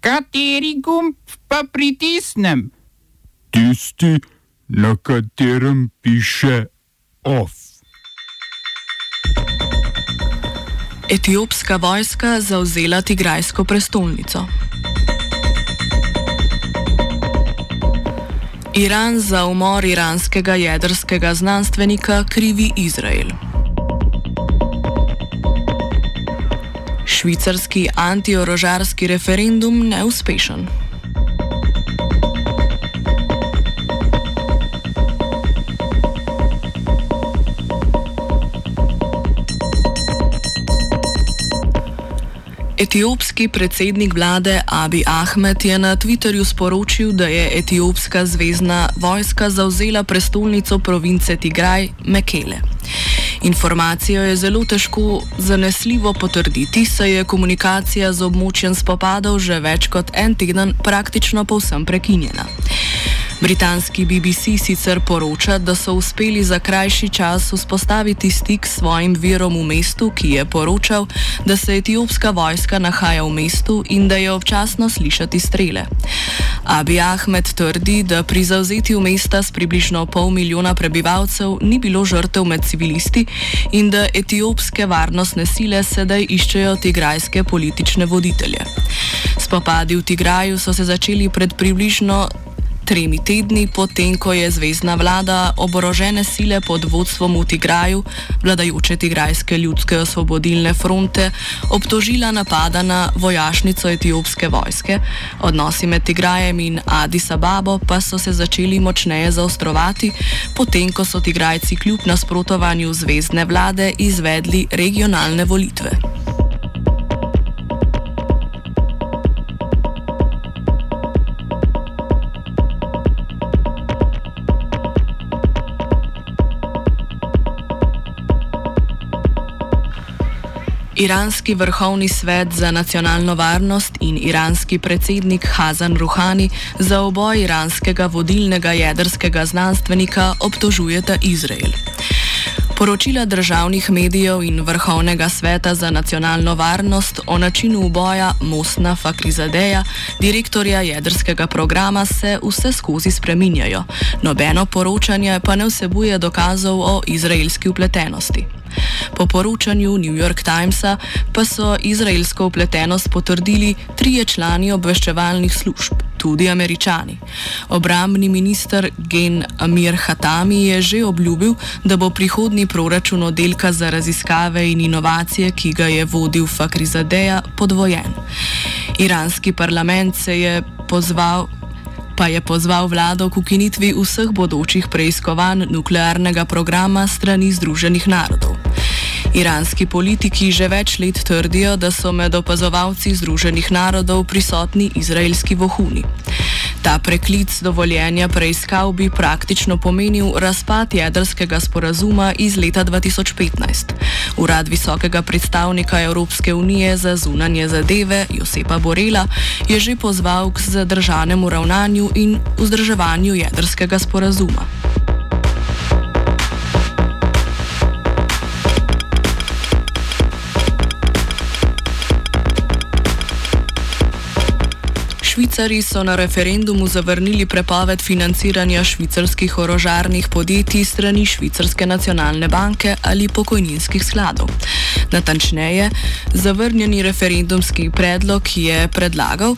Kateri gumb pa pritisnem? Tisti, na katerem piše OF. Etiopska vojska zauzela Tigrajsko prestolnico. Iran za umor iranskega jedrskega znanstvenika krivi Izrael. Švicarski antiorožarski referendum neuspešen. Etiopski predsednik vlade Abi Ahmed je na Twitterju sporočil, da je etiopska zvezdna vojska zauzela prestolnico province Tigraj Mekele. Informacijo je zelo težko zanesljivo potrditi, saj je komunikacija z območjem spopadov že več kot en teden praktično povsem prekinjena. Britanski BBC sicer poroča, da so uspeli za krajši čas vzpostaviti stik s svojim virom v mestu, ki je poročal, da se etiopska vojska nahaja v mestu in da je občasno slišati strele. Abi Ahmed trdi, da pri zauzetju mesta s približno pol milijona prebivalcev ni bilo žrtev med civilisti in da etiopske varnostne sile sedaj iščejo tigrajske politične voditelje. Spopadi v Tigraju so se začeli pred približno tremi tedni potem, ko je zvezdna vlada oborožene sile pod vodstvom v Tigraju, vladajoče Tigrajske ljudske osvobodilne fronte, obtožila napada na vojašnico etiopske vojske. Odnosi med Tigrajem in Addis Ababo pa so se začeli močneje zaostrovati, potem, ko so Tigrajci kljub nasprotovanju zvezdne vlade izvedli regionalne volitve. Iranski vrhovni svet za nacionalno varnost in iranski predsednik Hazan Rouhani za oboj iranskega vodilnega jedrskega znanstvenika obtožujeta Izrael. Poročila državnih medijev in Vrhovnega sveta za nacionalno varnost o načinu uboja Mosna Fakrizadeja, direktorja jedrskega programa, se vse skozi spreminjajo. Nobeno poročanje pa ne vsebuje dokazov o izraelski upletenosti. Po poročanju New York Timesa pa so izraelsko upletenost potrdili trije člani obveščevalnih služb, tudi američani. Obrambni minister Gen Amir Hatami je že obljubil, da bo prihodni proračun oddelka za raziskave in inovacije, ki ga je vodil Fakrizadeja, podvojen. Iranski parlament se je pozval pa je pozval vlado k ukinitvi vseh bodočih preiskovanj nuklearnega programa strani Združenih narodov. Iranski politiki že več let trdijo, da so med opazovalci Združenih narodov prisotni izraelski vohuni. Ta preklic dovoljenja preiskav bi praktično pomenil razpad jedrskega sporazuma iz leta 2015. Urad visokega predstavnika Evropske unije za zunanje zadeve Josepa Borela je že pozval k zadržanemu ravnanju in vzdrževanju jedrskega sporazuma. Švicari so na referendumu zavrnili prepoved financiranja švicarskih orožarnih podjetij strani Švicarske nacionalne banke ali pokojninskih skladov. Natančneje, zavrnjeni referendumski predlog je predlagal,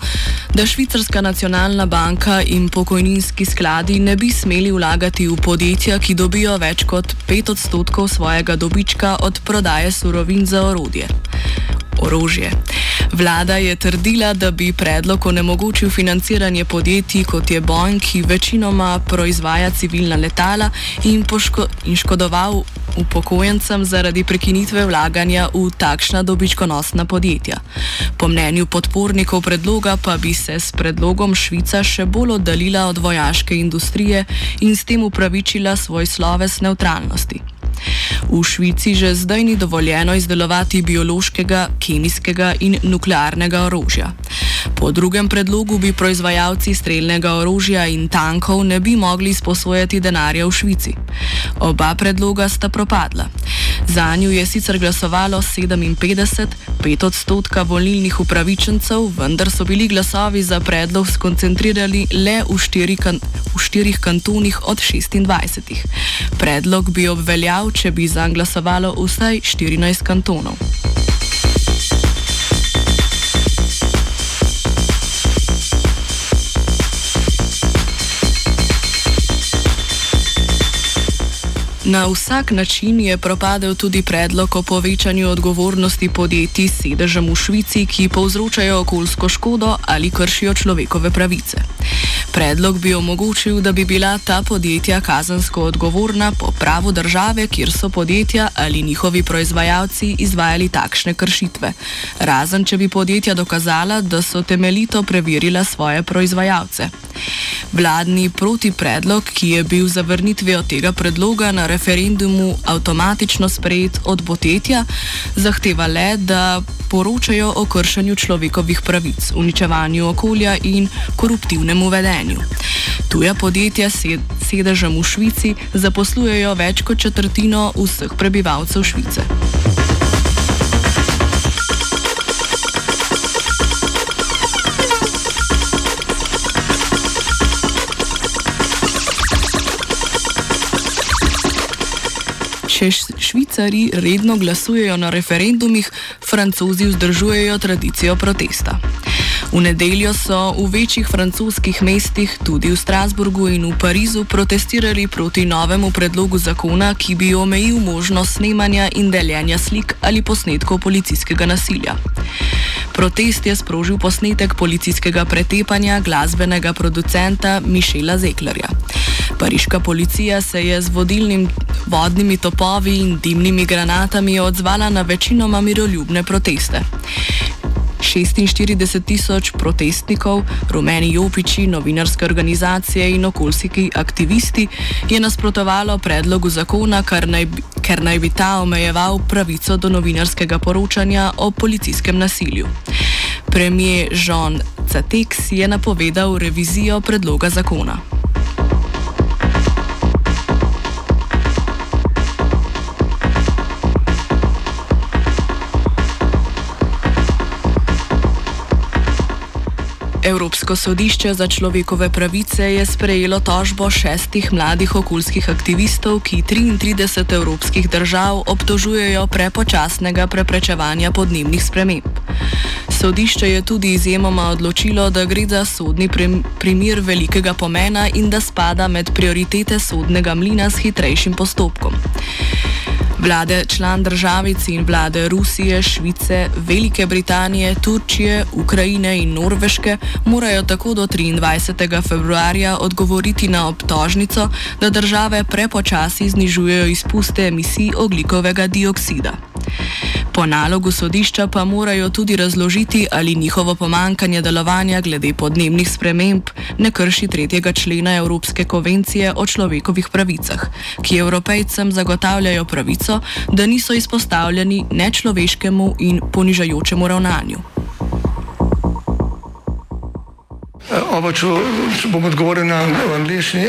da Švicarska nacionalna banka in pokojninski skladi ne bi smeli vlagati v podjetja, ki dobijo več kot 5 odstotkov svojega dobička od prodaje surovin za orodje orožje. Vlada je trdila, da bi predlog onemogočil financiranje podjetij kot je Boeing, ki večinoma proizvaja civilna letala in, in škodoval upokojencem zaradi prekinitve vlaganja v takšna dobičkonosna podjetja. Po mnenju podpornikov predloga pa bi se s predlogom Švica še bolj oddaljila od vojaške industrije in s tem upravičila svoj sloves neutralnosti. V Švici že zdaj ni dovoljeno izdelovati biološkega, kemijskega in nuklearnega orožja. Po drugem predlogu bi proizvajalci streljnega orožja in tankov ne bi mogli sposojati denarja v Švici. Oba predloga sta propadla. Za njo je sicer glasovalo 57, 5 odstotka volilnih upravičencev, vendar so bili glasovi za predlog skoncentrirali le v, štiri kan v štirih kantonih od 26. Predlog bi obveljal, če bi za glasovalo vsaj 14 kantonov. Na vsak način je propadel tudi predlog o povečanju odgovornosti podjetij s sedežem v Švici, ki povzročajo okoljsko škodo ali kršijo človekove pravice. Predlog bi omogočil, da bi bila ta podjetja kazansko odgovorna po pravu države, kjer so podjetja ali njihovi proizvajalci izvajali takšne kršitve. Razen, če bi podjetja dokazala, da so temeljito preverila svoje proizvajalce. Vladni protipredlog, ki je bil zavrnitvijo tega predloga na referendumu avtomatično sprejet od podjetja, zahteva le, da poročajo o kršenju človekovih pravic, uničevanju okolja in koruptivnemu vedenju. Tuja podjetja sed sedežem v Švici zaposlujejo več kot četrtino vseh prebivalcev Švice. Če Švicari redno glasujejo na referendumih, Francozi vzdržujejo tradicijo protesta. V nedeljo so v večjih francoskih mestih, tudi v Strasburgu in v Parizu, protestirali proti novemu predlogu zakona, ki bi omejil možnost snemanja in deljenja slik ali posnetkov policijskega nasilja. Protest je sprožil posnetek policijskega pretepanja glasbenega producenta Mišela Zeklerja. Pariška policija se je z vodilnim vodnimi topovi in dimnimi granatami odzvala na večinoma miroljubne proteste. 46 tisoč protestnikov, rumeni jopiči, novinarske organizacije in okoljski aktivisti je nasprotovalo predlogu zakona, naj bi, ker naj bi ta omejeval pravico do novinarskega poročanja o policijskem nasilju. Premijer Jean Catex je napovedal revizijo predloga zakona. Evropsko sodišče za človekove pravice je sprejelo tožbo šestih mladih okoljskih aktivistov, ki 33 evropskih držav obtožujejo prepočasnega preprečevanja podnebnih sprememb. Sodišče je tudi izjemoma odločilo, da gre za sodni primer velikega pomena in da spada med prioritete sodnega mlina s hitrejšim postopkom. Vlade član državic in vlade Rusije, Švice, Velike Britanije, Turčije, Ukrajine in Norveške morajo tako do 23. februarja odgovoriti na obtožnico, da države prepočasi znižujejo izpuste emisij oglikovega dioksida. Po nalogu sodišča pa morajo tudi razložiti, ali njihovo pomankanje delovanja glede podnebnih sprememb ne krši tretjega člena Evropske konvencije o človekovih pravicah, ki evropejcem zagotavljajo pravico, da niso izpostavljeni nečloveškemu in ponižajočemu ravnanju. Oba, če, če bom odgovoril na angliški.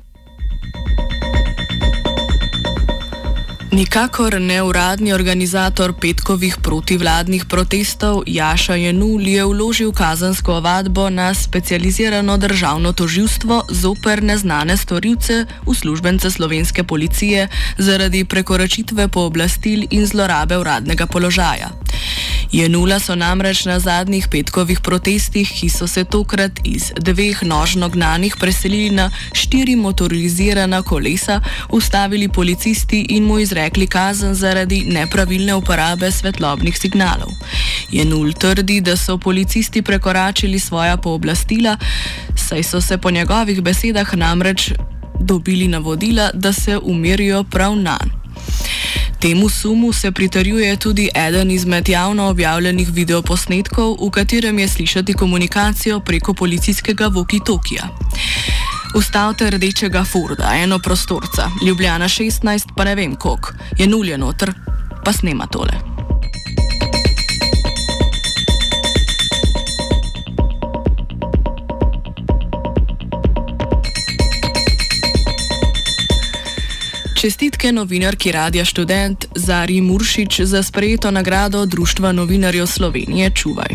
Nikakor neuradni organizator petkovih protivladnih protestov Jaša Jenul je vložil kazansko ovadbo na specializirano državno toživstvo zoper neznane storilce uslužbence slovenske policije zaradi prekoračitve pooblastil in zlorabe uradnega položaja. Jenula so namreč na zadnjih petkovih protestih, ki so se tokrat iz dveh nožno gnanih preselili na štiri motorizirana kolesa, ustavili policisti in mu izrekli kazen zaradi nepravilne uporabe svetlobnih signalov. Jenul trdi, da so policisti prekoračili svoja pooblastila, saj so se po njegovih besedah namreč dobili navodila, da se umirijo prav na njih. Temu sumu se pritarjuje tudi eden izmed javno objavljenih videoposnetkov, v katerem je slišati komunikacijo preko policijskega Voki-Tokija. Ustavite rdečega Forda, eno prostorca, Ljubljana 16, pa ne vem koliko, je nulje noter, pa snema tole. Čestitke novinarki Radia Student Zari Muršič za sprejeto nagrado Društva novinarjev Slovenije Čuvaj.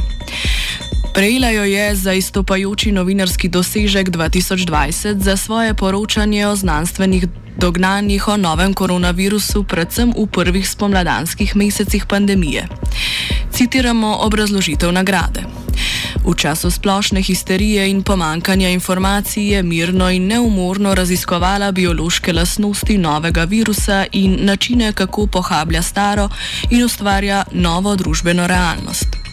Prejela jo je za izstopajoči novinarski dosežek 2020 za svoje poročanje o znanstvenih dognanjih o novem koronavirusu, predvsem v prvih spomladanskih mesecih pandemije. Citiramo obrazložitev nagrade. V času splošne histerije in pomankanja informacij je mirno in neumorno raziskovala biološke lastnosti novega virusa in načine, kako pohablja staro in ustvarja novo družbeno realnost.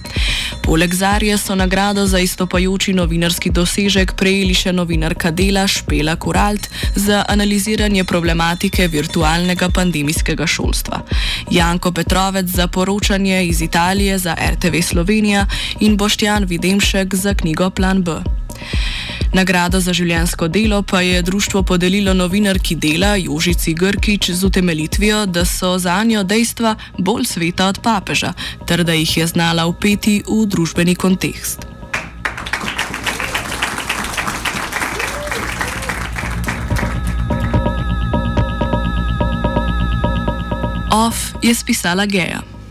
Poleg Zarje so nagrado za izstopajoči novinarski dosežek prejeli še novinarka dela Špela Kuralt za analiziranje problematike virtualnega pandemijskega šolstva, Janko Petrovec za poročanje iz Italije za RTV Slovenija in Boštjan Videmšek za knjigo Plan B. Nagrado za življensko delo pa je društvo podelilo novinarki dela Jožici Grkič z utemelitvijo, da so za njo dejstva bolj sveta od papeža, ter da jih je znala upeti v družbeni kontekst. Off je spisala Geja.